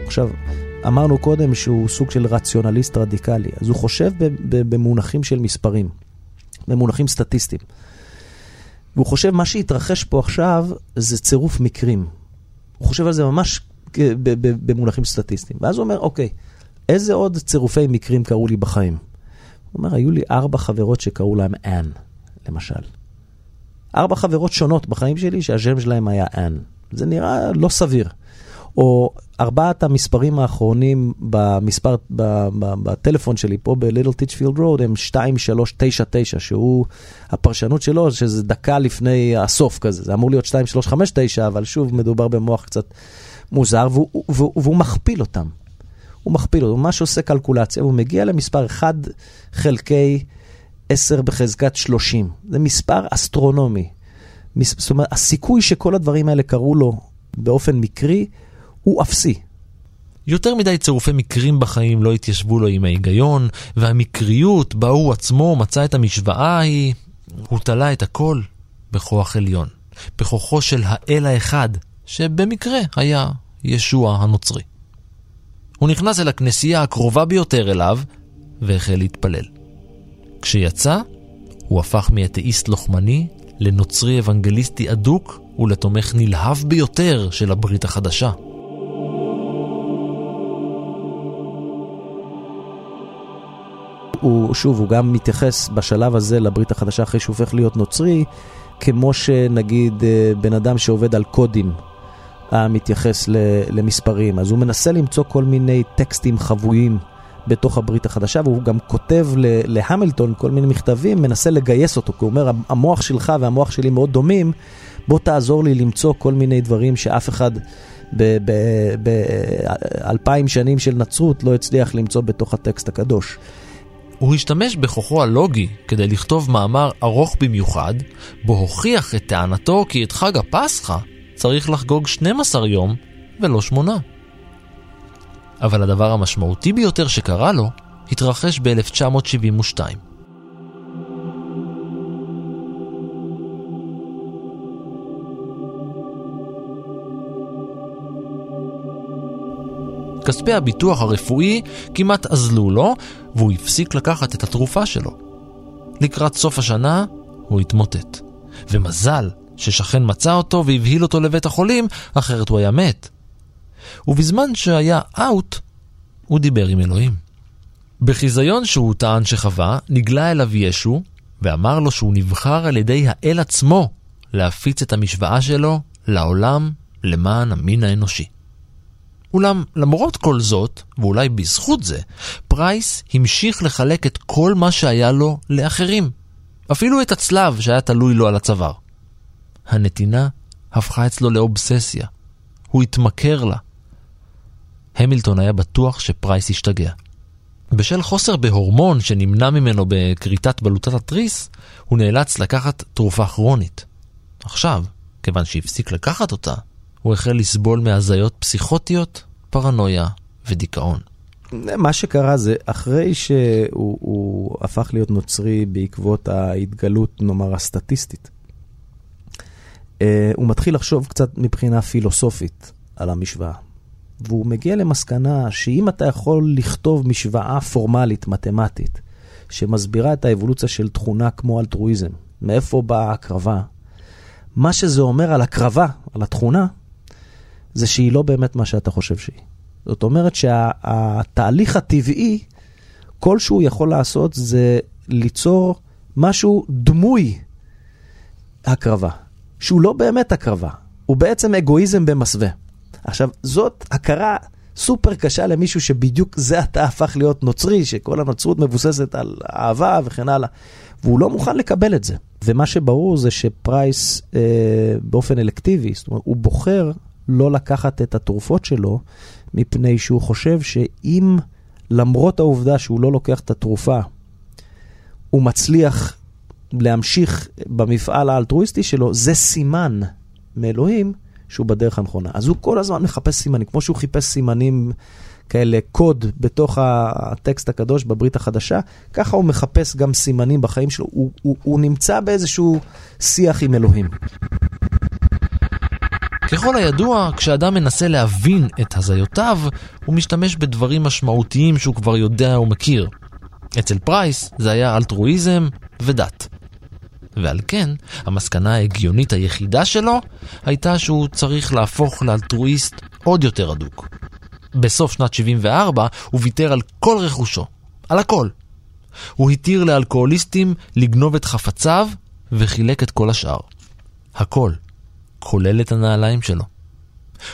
[SPEAKER 5] עכשיו, אמרנו קודם שהוא סוג של רציונליסט רדיקלי, אז הוא חושב במונחים של מספרים, במונחים סטטיסטיים. והוא חושב, מה שהתרחש פה עכשיו זה צירוף מקרים. הוא חושב על זה ממש במונחים סטטיסטיים. ואז הוא אומר, אוקיי, איזה עוד צירופי מקרים קרו לי בחיים? הוא אומר, היו לי ארבע חברות שקראו להם אנ, למשל. ארבע חברות שונות בחיים שלי שהשם שלהם היה אנ. זה נראה לא סביר. או ארבעת המספרים האחרונים במספר, בטלפון שלי פה בליטל טיצ'פילד רוד הם 2399, שהוא, הפרשנות שלו שזה דקה לפני הסוף כזה, זה אמור להיות 2359, אבל שוב מדובר במוח קצת מוזר, והוא, והוא, והוא מכפיל אותם. הוא מכפיל אותם, הוא ממש עושה קלקולציה, והוא מגיע למספר 1 חלקי 10 בחזקת 30. זה מספר אסטרונומי. זאת אומרת, הסיכוי שכל הדברים האלה קרו לו באופן מקרי, הוא אפסי.
[SPEAKER 2] יותר מדי צירופי מקרים בחיים לא התיישבו לו עם ההיגיון, והמקריות בה הוא עצמו מצא את המשוואה ההיא, הוא תלה את הכל בכוח עליון, בכוחו של האל האחד, שבמקרה היה ישוע הנוצרי. הוא נכנס אל הכנסייה הקרובה ביותר אליו, והחל להתפלל. כשיצא, הוא הפך מאתאיסט לוחמני לנוצרי אוונגליסטי אדוק ולתומך נלהב ביותר של הברית החדשה.
[SPEAKER 5] הוא, שוב, הוא גם מתייחס בשלב הזה לברית החדשה אחרי שהוא הופך להיות נוצרי, כמו שנגיד אה, בן אדם שעובד על קודים אה, מתייחס למספרים. אז הוא מנסה למצוא כל מיני טקסטים חבויים בתוך הברית החדשה, והוא גם כותב להמילטון כל מיני מכתבים, מנסה לגייס אותו, כי הוא אומר, המוח שלך והמוח שלי מאוד דומים, בוא תעזור לי למצוא כל מיני דברים שאף אחד באלפיים שנים של נצרות לא הצליח למצוא בתוך הטקסט הקדוש.
[SPEAKER 2] הוא השתמש בכוחו הלוגי כדי לכתוב מאמר ארוך במיוחד, בו הוכיח את טענתו כי את חג הפסחא צריך לחגוג 12 יום ולא שמונה. אבל הדבר המשמעותי ביותר שקרה לו התרחש ב-1972. כספי הביטוח הרפואי כמעט אזלו לו, והוא הפסיק לקחת את התרופה שלו. לקראת סוף השנה הוא התמוטט. ומזל ששכן מצא אותו והבהיל אותו לבית החולים, אחרת הוא היה מת. ובזמן שהיה אאוט, הוא דיבר עם אלוהים. בחיזיון שהוא טען שחווה, נגלה אליו ישו, ואמר לו שהוא נבחר על ידי האל עצמו להפיץ את המשוואה שלו לעולם למען המין האנושי. אולם למרות כל זאת, ואולי בזכות זה, פרייס המשיך לחלק את כל מה שהיה לו לאחרים. אפילו את הצלב שהיה תלוי לו על הצוואר. הנתינה הפכה אצלו לאובססיה. הוא התמכר לה. המילטון היה בטוח שפרייס השתגע. בשל חוסר בהורמון שנמנע ממנו בכריתת בלוטת התריס, הוא נאלץ לקחת תרופה כרונית. עכשיו, כיוון שהפסיק לקחת אותה, הוא החל לסבול מהזיות פסיכוטיות, פרנויה ודיכאון.
[SPEAKER 5] מה שקרה זה, אחרי שהוא הפך להיות נוצרי בעקבות ההתגלות, נאמר, הסטטיסטית, אה, הוא מתחיל לחשוב קצת מבחינה פילוסופית על המשוואה. והוא מגיע למסקנה שאם אתה יכול לכתוב משוואה פורמלית, מתמטית, שמסבירה את האבולוציה של תכונה כמו אלטרואיזם, מאיפה באה ההקרבה, מה שזה אומר על הקרבה, על התכונה, זה שהיא לא באמת מה שאתה חושב שהיא. זאת אומרת שהתהליך שה, הטבעי, כל שהוא יכול לעשות זה ליצור משהו דמוי הקרבה, שהוא לא באמת הקרבה, הוא בעצם אגואיזם במסווה. עכשיו, זאת הכרה סופר קשה למישהו שבדיוק זה עתה הפך להיות נוצרי, שכל הנוצרות מבוססת על אהבה וכן הלאה, והוא לא מוכן לקבל את זה. ומה שברור זה שפרייס אה, באופן אלקטיבי, זאת אומרת, הוא בוחר לא לקחת את התרופות שלו, מפני שהוא חושב שאם למרות העובדה שהוא לא לוקח את התרופה, הוא מצליח להמשיך במפעל האלטרואיסטי שלו, זה סימן מאלוהים שהוא בדרך הנכונה. אז הוא כל הזמן מחפש סימנים, כמו שהוא חיפש סימנים כאלה, קוד בתוך הטקסט הקדוש בברית החדשה, ככה הוא מחפש גם סימנים בחיים שלו. הוא, הוא, הוא נמצא באיזשהו שיח עם אלוהים.
[SPEAKER 2] ככל הידוע, כשאדם מנסה להבין את הזיותיו, הוא משתמש בדברים משמעותיים שהוא כבר יודע ומכיר. אצל פרייס זה היה אלטרואיזם ודת. ועל כן, המסקנה ההגיונית היחידה שלו הייתה שהוא צריך להפוך לאלטרואיסט עוד יותר הדוק. בסוף שנת 74 הוא ויתר על כל רכושו, על הכל. הוא התיר לאלכוהוליסטים לגנוב את חפציו וחילק את כל השאר. הכל, כולל את הנעליים שלו.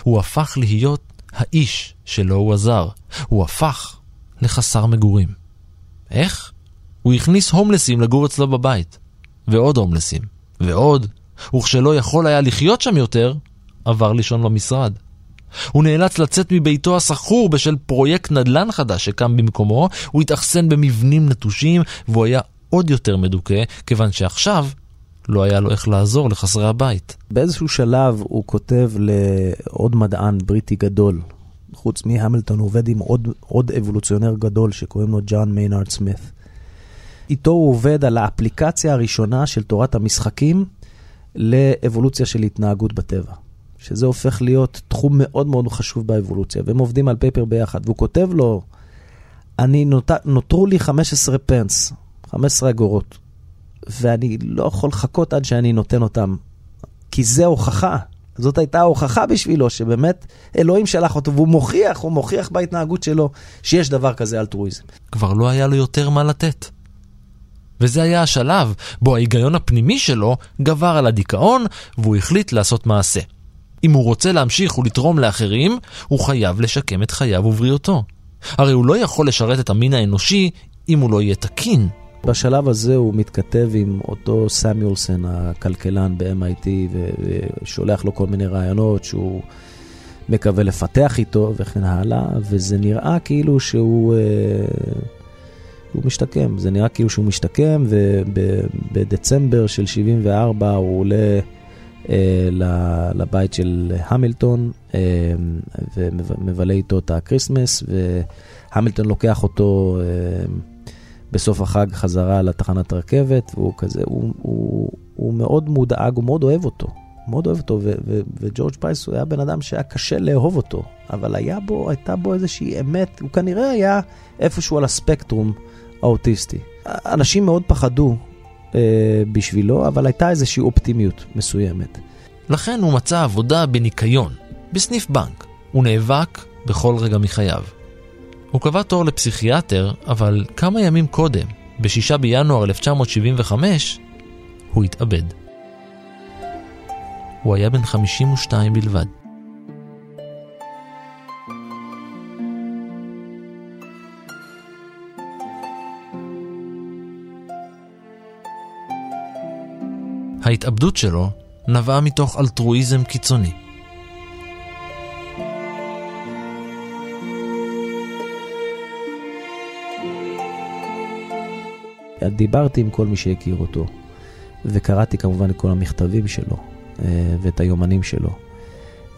[SPEAKER 2] הוא הפך להיות האיש שלו הוא עזר. הוא הפך לחסר מגורים. איך? הוא הכניס הומלסים לגור אצלו בבית. ועוד הומלסים. ועוד. וכשלא יכול היה לחיות שם יותר, עבר לישון במשרד. הוא נאלץ לצאת מביתו הסחור בשל פרויקט נדל"ן חדש שקם במקומו, הוא התאכסן במבנים נטושים, והוא היה עוד יותר מדוכא, כיוון שעכשיו לא היה לו איך לעזור לחסרי הבית.
[SPEAKER 5] באיזשהו שלב הוא כותב לעוד מדען בריטי גדול, חוץ מהמילטון, הוא עובד עם עוד, עוד אבולוציונר גדול שקוראים לו ג'ון מיינארד סמית. איתו הוא עובד על האפליקציה הראשונה של תורת המשחקים לאבולוציה של התנהגות בטבע. שזה הופך להיות תחום מאוד מאוד חשוב באבולוציה, והם עובדים על paper ביחד, והוא כותב לו, אני נות... נותרו לי 15 pence, 15 אגורות, ואני לא יכול לחכות עד שאני נותן אותם, כי זה הוכחה. זאת הייתה ההוכחה בשבילו, שבאמת אלוהים שלח אותו, והוא מוכיח, הוא מוכיח בהתנהגות שלו, שיש דבר כזה אלטרואיזם.
[SPEAKER 2] כבר לא היה לו יותר מה לתת. וזה היה השלב בו ההיגיון הפנימי שלו גבר על הדיכאון, והוא החליט לעשות מעשה. אם הוא רוצה להמשיך ולתרום לאחרים, הוא חייב לשקם את חייו ובריאותו. הרי הוא לא יכול לשרת את המין האנושי אם הוא לא יהיה תקין.
[SPEAKER 5] בשלב הזה הוא מתכתב עם אותו סמואלסון, הכלכלן ב-MIT, ושולח לו כל מיני רעיונות שהוא מקווה לפתח איתו וכן הלאה, וזה נראה כאילו שהוא... אה, הוא משתקם, זה נראה כאילו שהוא משתקם, ובדצמבר של 74 הוא עולה אה, לבית של המילטון אה, ומבלה איתו את ה Christmas, והמילטון לוקח אותו אה, בסוף החג חזרה לתחנת רכבת, והוא כזה, הוא, הוא, הוא מאוד מודאג, הוא מאוד אוהב אותו. מאוד אוהב אותו, ו- ו- וג'ורג' פייס הוא היה בן אדם שהיה קשה לאהוב אותו, אבל היה בו, הייתה בו איזושהי אמת, הוא כנראה היה איפשהו על הספקטרום האוטיסטי. אנשים מאוד פחדו אה, בשבילו, אבל הייתה איזושהי אופטימיות מסוימת.
[SPEAKER 2] לכן הוא מצא עבודה בניקיון, בסניף בנק. הוא נאבק בכל רגע מחייו. הוא קבע תור לפסיכיאטר, אבל כמה ימים קודם, ב-6 בינואר 1975, הוא התאבד. הוא היה בן 52 בלבד. ההתאבדות שלו נבעה מתוך אלטרואיזם קיצוני.
[SPEAKER 5] דיברתי עם כל מי שהכיר אותו, וקראתי כמובן את כל המכתבים שלו אה, ואת היומנים שלו.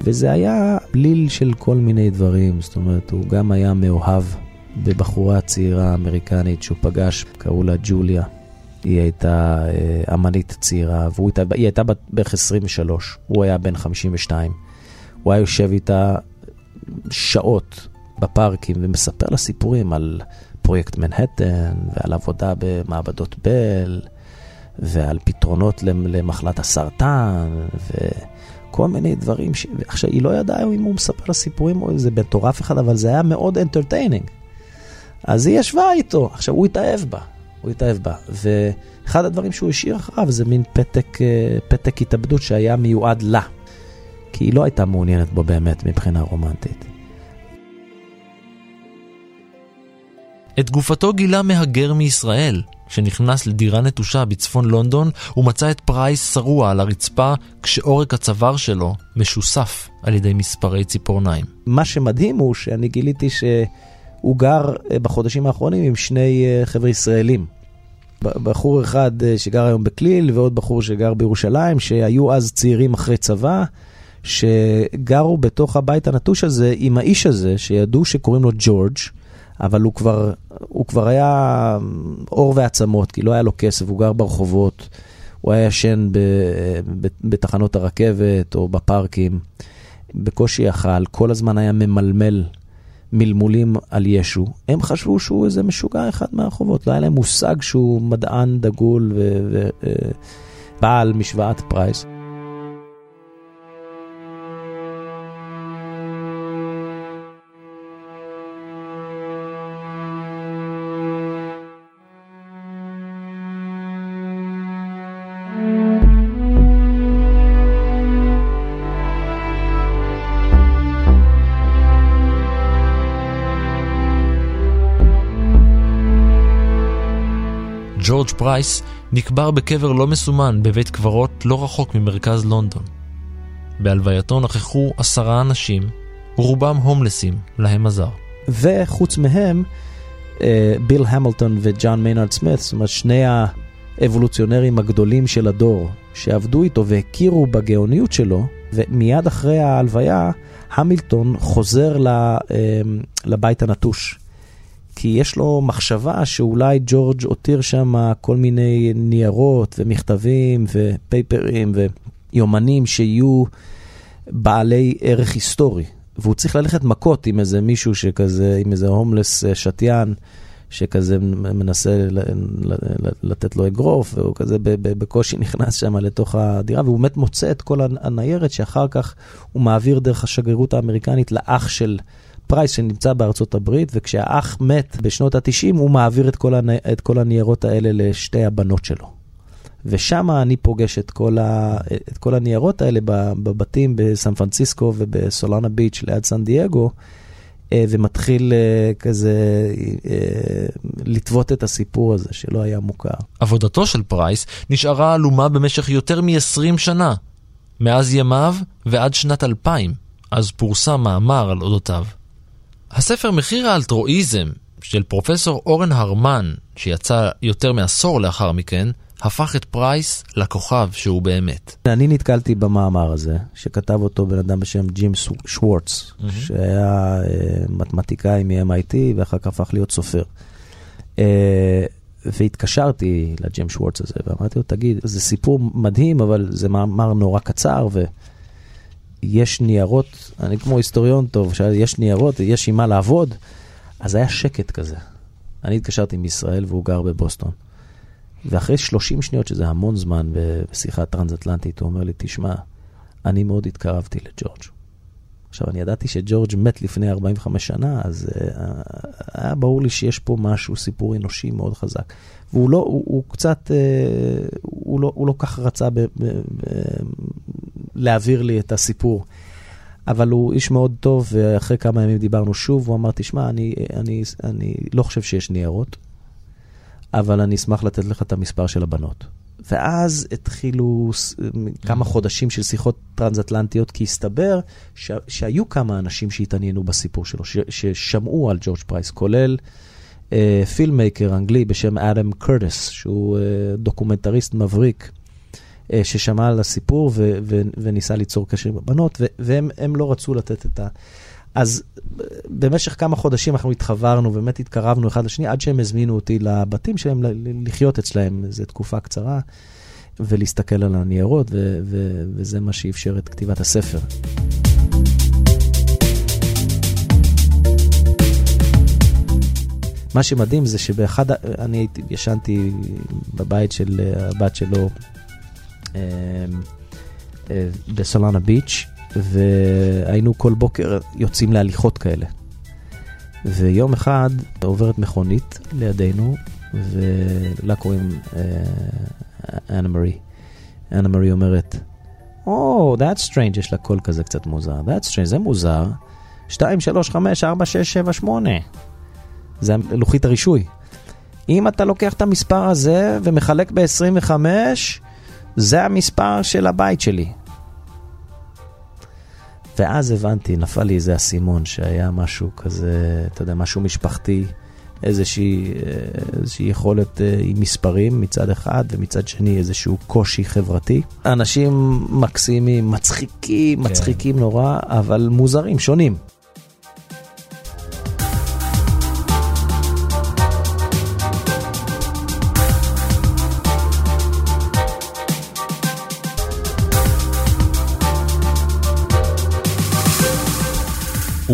[SPEAKER 5] וזה היה בליל של כל מיני דברים, זאת אומרת, הוא גם היה מאוהב בבחורה צעירה אמריקנית שהוא פגש, קראו לה ג'וליה. היא הייתה אה, אמנית צעירה, והיא הייתה בערך 23, הוא היה בן 52. הוא היה יושב איתה שעות בפארקים ומספר לה סיפורים על פרויקט מנהטן ועל עבודה במעבדות בל ועל פתרונות למחלת הסרטן וכל מיני דברים. ש... עכשיו, היא לא ידעה אם הוא מספר סיפורים או איזה מטורף אחד, אבל זה היה מאוד entertaining. אז היא ישבה איתו, עכשיו הוא התאהב בה. הוא התאהב בה. ואחד הדברים שהוא השאיר אחריו זה מין פתק, אה, פתק התאבדות שהיה מיועד לה. כי היא לא הייתה מעוניינת בו באמת מבחינה רומנטית.
[SPEAKER 2] את גופתו גילה מהגר מישראל, שנכנס לדירה נטושה בצפון לונדון, ומצא את פרייס שרוע על הרצפה, כשעורק הצוואר שלו משוסף על ידי מספרי ציפורניים.
[SPEAKER 5] מה שמדהים הוא שאני גיליתי ש... הוא גר אה, בחודשים האחרונים עם שני אה, חבר'ה ישראלים. בחור אחד אה, שגר היום בכליל ועוד בחור שגר בירושלים, שהיו אז צעירים אחרי צבא, שגרו בתוך הבית הנטוש הזה עם האיש הזה, שידעו שקוראים לו ג'ורג', אבל הוא כבר, הוא כבר היה עור ועצמות, כי לא היה לו כסף, הוא גר ברחובות. הוא היה ישן ב, ב, בתחנות הרכבת או בפארקים, בקושי יאכל, כל הזמן היה ממלמל מלמולים על ישו. הם חשבו שהוא איזה משוגע אחד מהרחובות, לא היה להם מושג שהוא מדען דגול ובעל משוואת פרייס.
[SPEAKER 2] ג'ורג' פרייס נקבר בקבר לא מסומן בבית קברות לא רחוק ממרכז לונדון. בהלווייתו נכחו עשרה אנשים, רובם הומלסים, להם עזר.
[SPEAKER 5] וחוץ מהם, אה, ביל המילטון וג'ון מיינרד סמית, זאת אומרת שני האבולוציונרים הגדולים של הדור, שעבדו איתו והכירו בגאוניות שלו, ומיד אחרי ההלוויה, המילטון חוזר אה, לבית הנטוש. כי יש לו מחשבה שאולי ג'ורג' הותיר שם כל מיני ניירות ומכתבים ופייפרים ויומנים שיהיו בעלי ערך היסטורי. והוא צריך ללכת מכות עם איזה מישהו שכזה, עם איזה הומלס אה, שתיין, שכזה מנסה לתת לו אגרוף, והוא כזה בקושי *laughs* נכנס שם לתוך הדירה, והוא באמת מוצא את כל הניירת שאחר כך הוא מעביר דרך השגרירות האמריקנית לאח של... פרייס שנמצא בארצות הברית, וכשהאח מת בשנות ה-90, הוא מעביר את כל, הני... את כל הניירות האלה לשתי הבנות שלו. ושם אני פוגש את כל, ה... את כל הניירות האלה בבתים בסן פרנסיסקו ובסולנה ביץ' ליד סן דייגו, אה, ומתחיל אה, כזה אה, לטוות את הסיפור הזה שלא היה מוכר.
[SPEAKER 2] עבודתו של פרייס נשארה עלומה במשך יותר מ-20 שנה, מאז ימיו ועד שנת 2000, אז פורסם מאמר על אודותיו. הספר מחיר האלטרואיזם של פרופסור אורן הרמן, שיצא יותר מעשור לאחר מכן, הפך את פרייס לכוכב שהוא באמת.
[SPEAKER 5] אני נתקלתי במאמר הזה, שכתב אותו בן אדם בשם ג'ים שוורץ, mm-hmm. שהיה uh, מתמטיקאי מ-MIT ואחר כך הפך להיות סופר. Uh, והתקשרתי לג'ים שוורץ הזה ואמרתי לו, תגיד, זה סיפור מדהים, אבל זה מאמר נורא קצר, ו... יש ניירות, אני כמו היסטוריון טוב, שיש ניירות, יש עם מה לעבוד, אז היה שקט כזה. אני התקשרתי עם ישראל והוא גר בבוסטון. ואחרי 30 שניות, שזה המון זמן בשיחה טרנס-אטלנטית, הוא אומר לי, תשמע, אני מאוד התקרבתי לג'ורג'. עכשיו, אני ידעתי שג'ורג' מת לפני 45 שנה, אז uh, היה ברור לי שיש פה משהו, סיפור אנושי מאוד חזק. והוא לא, הוא, הוא קצת, uh, הוא לא, הוא לא כך רצה ב, ב, ב, להעביר לי את הסיפור. אבל הוא איש מאוד טוב, ואחרי כמה ימים דיברנו שוב, הוא אמר, תשמע, אני, אני, אני לא חושב שיש ניירות, אבל אני אשמח לתת לך את המספר של הבנות. ואז התחילו כמה. חודשים של שיחות טרנס-אטלנטיות, כי הסתבר ש... שהיו כמה אנשים שהתעניינו בסיפור שלו, ש... ששמעו על ג'ורג' פרייס, כולל אה, filmmaker אנגלי בשם אדם קרטיס, שהוא אה, דוקומנטריסט מבריק, ששמע על הסיפור ו... ו... וניסה ליצור קשר עם הבנות, ו... והם לא רצו לתת את ה... אז במשך כמה חודשים אנחנו התחברנו, באמת התקרבנו אחד לשני, עד שהם הזמינו אותי לבתים שלהם לחיות אצלהם איזו תקופה קצרה, ולהסתכל על הניירות, ו- ו- וזה מה שאפשר את כתיבת הספר. מה שמדהים זה שבאחד, אני ישנתי בבית של הבת שלו אה, אה, בסולנה ביץ', והיינו כל בוקר יוצאים להליכות כאלה. ויום אחד עוברת מכונית לידינו, ולה קוראים אנה מרי. אנה מרי אומרת, או, oh, that's strange, יש לה קול כזה קצת מוזר. That's strange, זה מוזר. 2, 3, 5, 4, 6, 7, 8. זה לוחית הרישוי. אם אתה לוקח את המספר הזה ומחלק ב-25, זה המספר של הבית שלי. ואז הבנתי, נפל לי איזה אסימון שהיה משהו כזה, אתה יודע, משהו משפחתי, איזושהי, איזושהי יכולת אה, עם מספרים מצד אחד, ומצד שני איזשהו קושי חברתי. אנשים מקסימים, מצחיקים, כן. מצחיקים נורא, אבל מוזרים, שונים.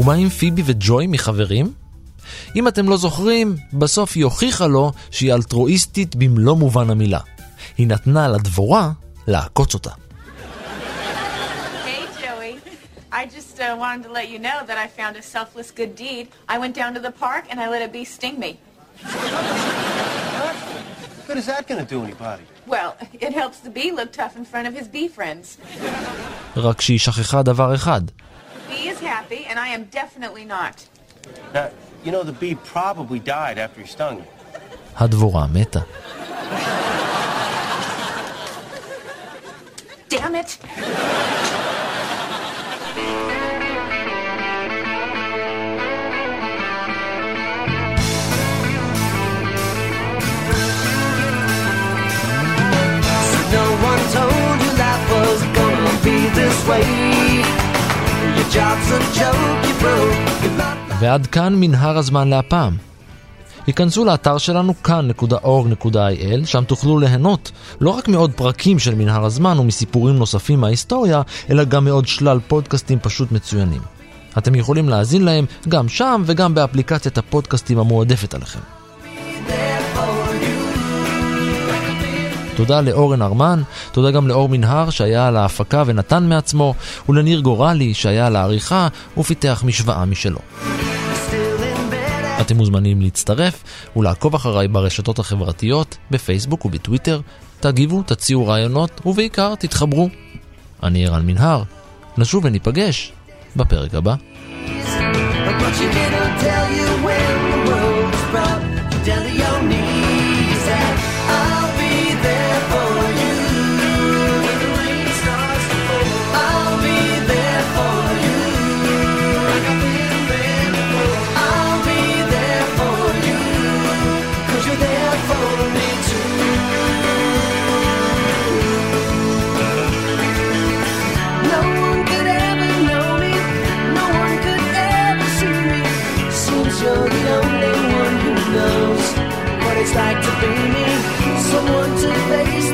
[SPEAKER 2] ומה עם פיבי וג'וי מחברים? אם אתם לא זוכרים, בסוף היא הוכיחה לו שהיא אלטרואיסטית במלוא מובן המילה. היא נתנה לדבורה לעקוץ אותה.
[SPEAKER 4] Hey, Joey. I just uh, wanted to let you know that I found a selfless good deed. I went down to the park and I let a bee sting me.
[SPEAKER 3] What good is that going to do anybody?
[SPEAKER 4] Well, it helps the bee look tough in front of his bee friends.
[SPEAKER 2] רק שהיא שכחה דבר אחד.
[SPEAKER 4] Bee is happy, and I am definitely not.
[SPEAKER 3] Now, you know, the bee probably died after he stung you.
[SPEAKER 2] הדבורה מתה.
[SPEAKER 4] Damn it!
[SPEAKER 6] No one told you life was gonna be this way.
[SPEAKER 2] ועד כאן מנהר הזמן להפעם. היכנסו לאתר שלנו כאן.org.il, שם תוכלו ליהנות לא רק מעוד פרקים של מנהר הזמן ומסיפורים נוספים מההיסטוריה, אלא גם מעוד שלל פודקאסטים פשוט מצוינים. אתם יכולים להאזין להם גם שם וגם באפליקציית הפודקאסטים המועדפת עליכם. תודה לאורן ארמן, תודה גם לאור מנהר שהיה על ההפקה ונתן מעצמו, ולניר גורלי שהיה על העריכה ופיתח משוואה משלו. אתם מוזמנים להצטרף ולעקוב אחריי ברשתות החברתיות, בפייסבוק ובטוויטר. תגיבו, תציעו רעיונות, ובעיקר תתחברו. אני ערן מנהר, נשוב וניפגש בפרק הבא.
[SPEAKER 6] But didn't tell you when only one who knows what it's like to be me, someone to face.